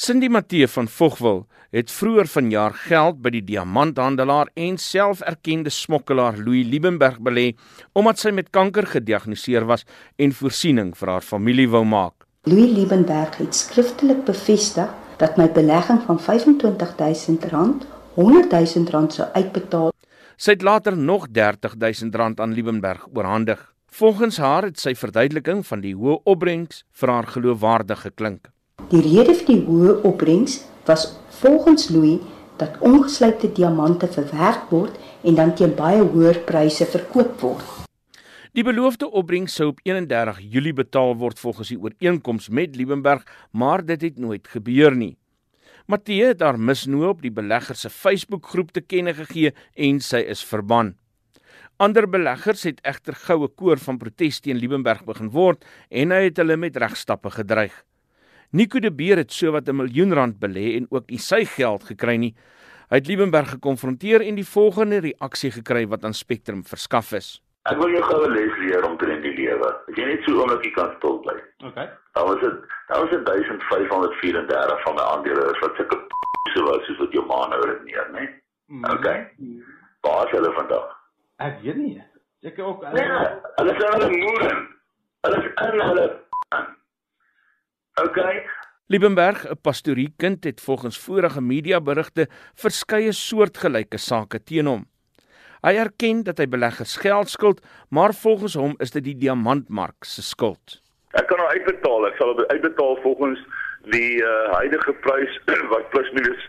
Cindy Matthee van Vogwel het vroeër vanjaar geld by die diamanthandelaar en selferkende smokkelaar Louis Liebenberg belê omdat sy met kanker gediagnoseer was en voorsiening vir haar familie wou maak. Louis Liebenberg het skriftelik bevestig dat my belegging van R25000 R100000 sou uitbetaal. Sy het later nog R30000 aan Liebenberg oorhandig. Volgens haar het sy verduideliking van die hoë opbrengs vir haar geloofwaardig geklink. Die rede vir die hoë opbrengs was volgens Louis dat ongeslypte diamante verwerk word en dan teen baie hoër pryse verkoop word. Die beloofde opbrengs sou op 31 Julie betaal word volgens die ooreenkoms met Liebenberg, maar dit het nooit gebeur nie. Matthee het haar misnoop op die belegger se Facebookgroep te kenne gegee en sy is verban. Ander beleggers het egter goue koor van protes teen Liebenberg begin word en hy het hulle met regstappe gedreig. Nico de Beer het sowat 'n miljoen rand belê en ook nie sy geld gekry nie. Hy het Liebenberg gekonfronteer en die volgende reaksie gekry wat aan Spectrum verskaf is. Ek wil jou goue les leer om te in die lewe. As jy net so oomlikie kan stil bly. Okay. Dan was dit dan was dit 1534 van my aandele is wat sulke so was soos wat jou ma nou redeneer, né? Mm. Okay. Waar is hulle vandag? Ek weet nie. Ek ook hulle ja, Hulle is hulle moeder. Hulle is in hulle Okay. Liebenberg, 'n pastoriekind het volgens vorige mediaberigte verskeie soortgelyke sake teen hom. Hy erken dat hy beleggers geld skuld, maar volgens hom is dit die diamantmark se skuld. Ek kan nou uitbetaal, ek sal uitbetaal volgens die uh, huidige prys wat plus minus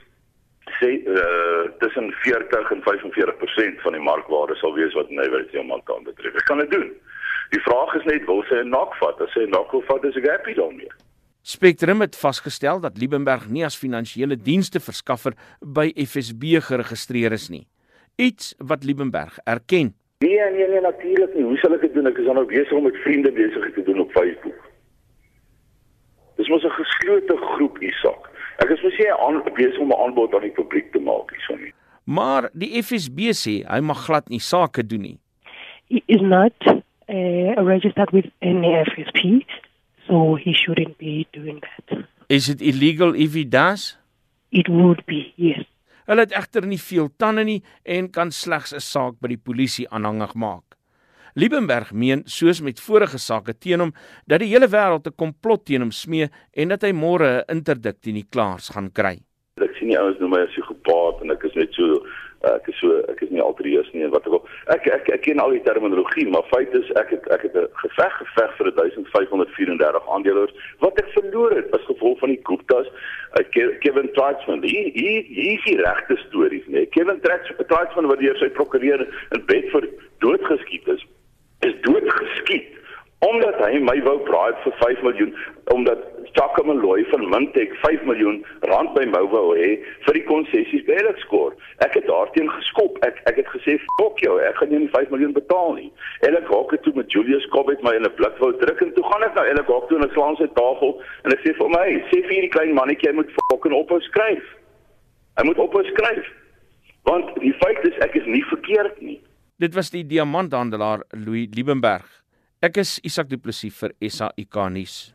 sê uh, tussen 40 en 45% van die markwaarde sal wees wat weer diamant kan betref. Ek kan dit doen. Die vraag is net wil sy 'n nak vat? As sy 'n nak wil vat, is ek happy daarmee. Spectrum het vasgestel dat Liebenberg nie as finansiële dienste verskaffer by FSB geregistreer is nie. Iets wat Liebenberg erken. Nee, nee, nee, natuurlik nie. Hoe sal ek dit doen? Ek is nou besig om met vriende besig te doen op Facebook. Dis mos 'n geslote groep Isak. Ek is mos nie aan besig om 'n aanbod aan die publiek te maak hierson nie. Maar die FSB sê hy mag glad nie sake doen nie. He is not uh, registered with any FSP so he shouldn't be doing that. Is it illegal if he does? It would be, yes. Hulle het egter nie veel tande nie en kan slegs 'n saak by die polisie aanhangig maak. Liebenberg meen soos met vorige sake teen hom dat die hele wêreld 'n komplot teen hom smee en dat hy môre 'n interdikt in die klaars gaan kry. Ek sien nie ouens noem my as 'n gepaard en ek is net so Uh, ek is so ek is nie altreus nie en wat ek wil ek, ek ek ken al die terminologie maar feit is ek het ek het 'n geveg geveg vir 1534 aandeelhouers wat ek verloor het as gevolg van die Gupta's uh, Kevin Trautman hier hier hier die regte stories nê Kevin Trautman wat deur sy prokureur in Bedford doodgeskiet is is doodgeskiet omdat hy my wou braai vir 5 miljoen omdat Malloy van Mintech 5 miljoen rand by my wou hê vir die konsessies by Elixkor. Ek het daarteen geskop. Ek ek het gesê fok jou, ek gaan jou nie 5 miljoen betaal nie. En ek hok toe met Julius Cobbett my in 'n blik wou druk en toe gaan ek nou en ek hok toe en ek slaan sy tafel en ek sê vir my, sê vir hierdie klein mannetjie hy moet en ophou skryf. Hy moet ophou skryf. Want die feit is ek is nie verkeerd nie. Dit was die diamanthandelaar Louis Liebenberg. Ek is Isak Du Plessis vir SAIK nuus.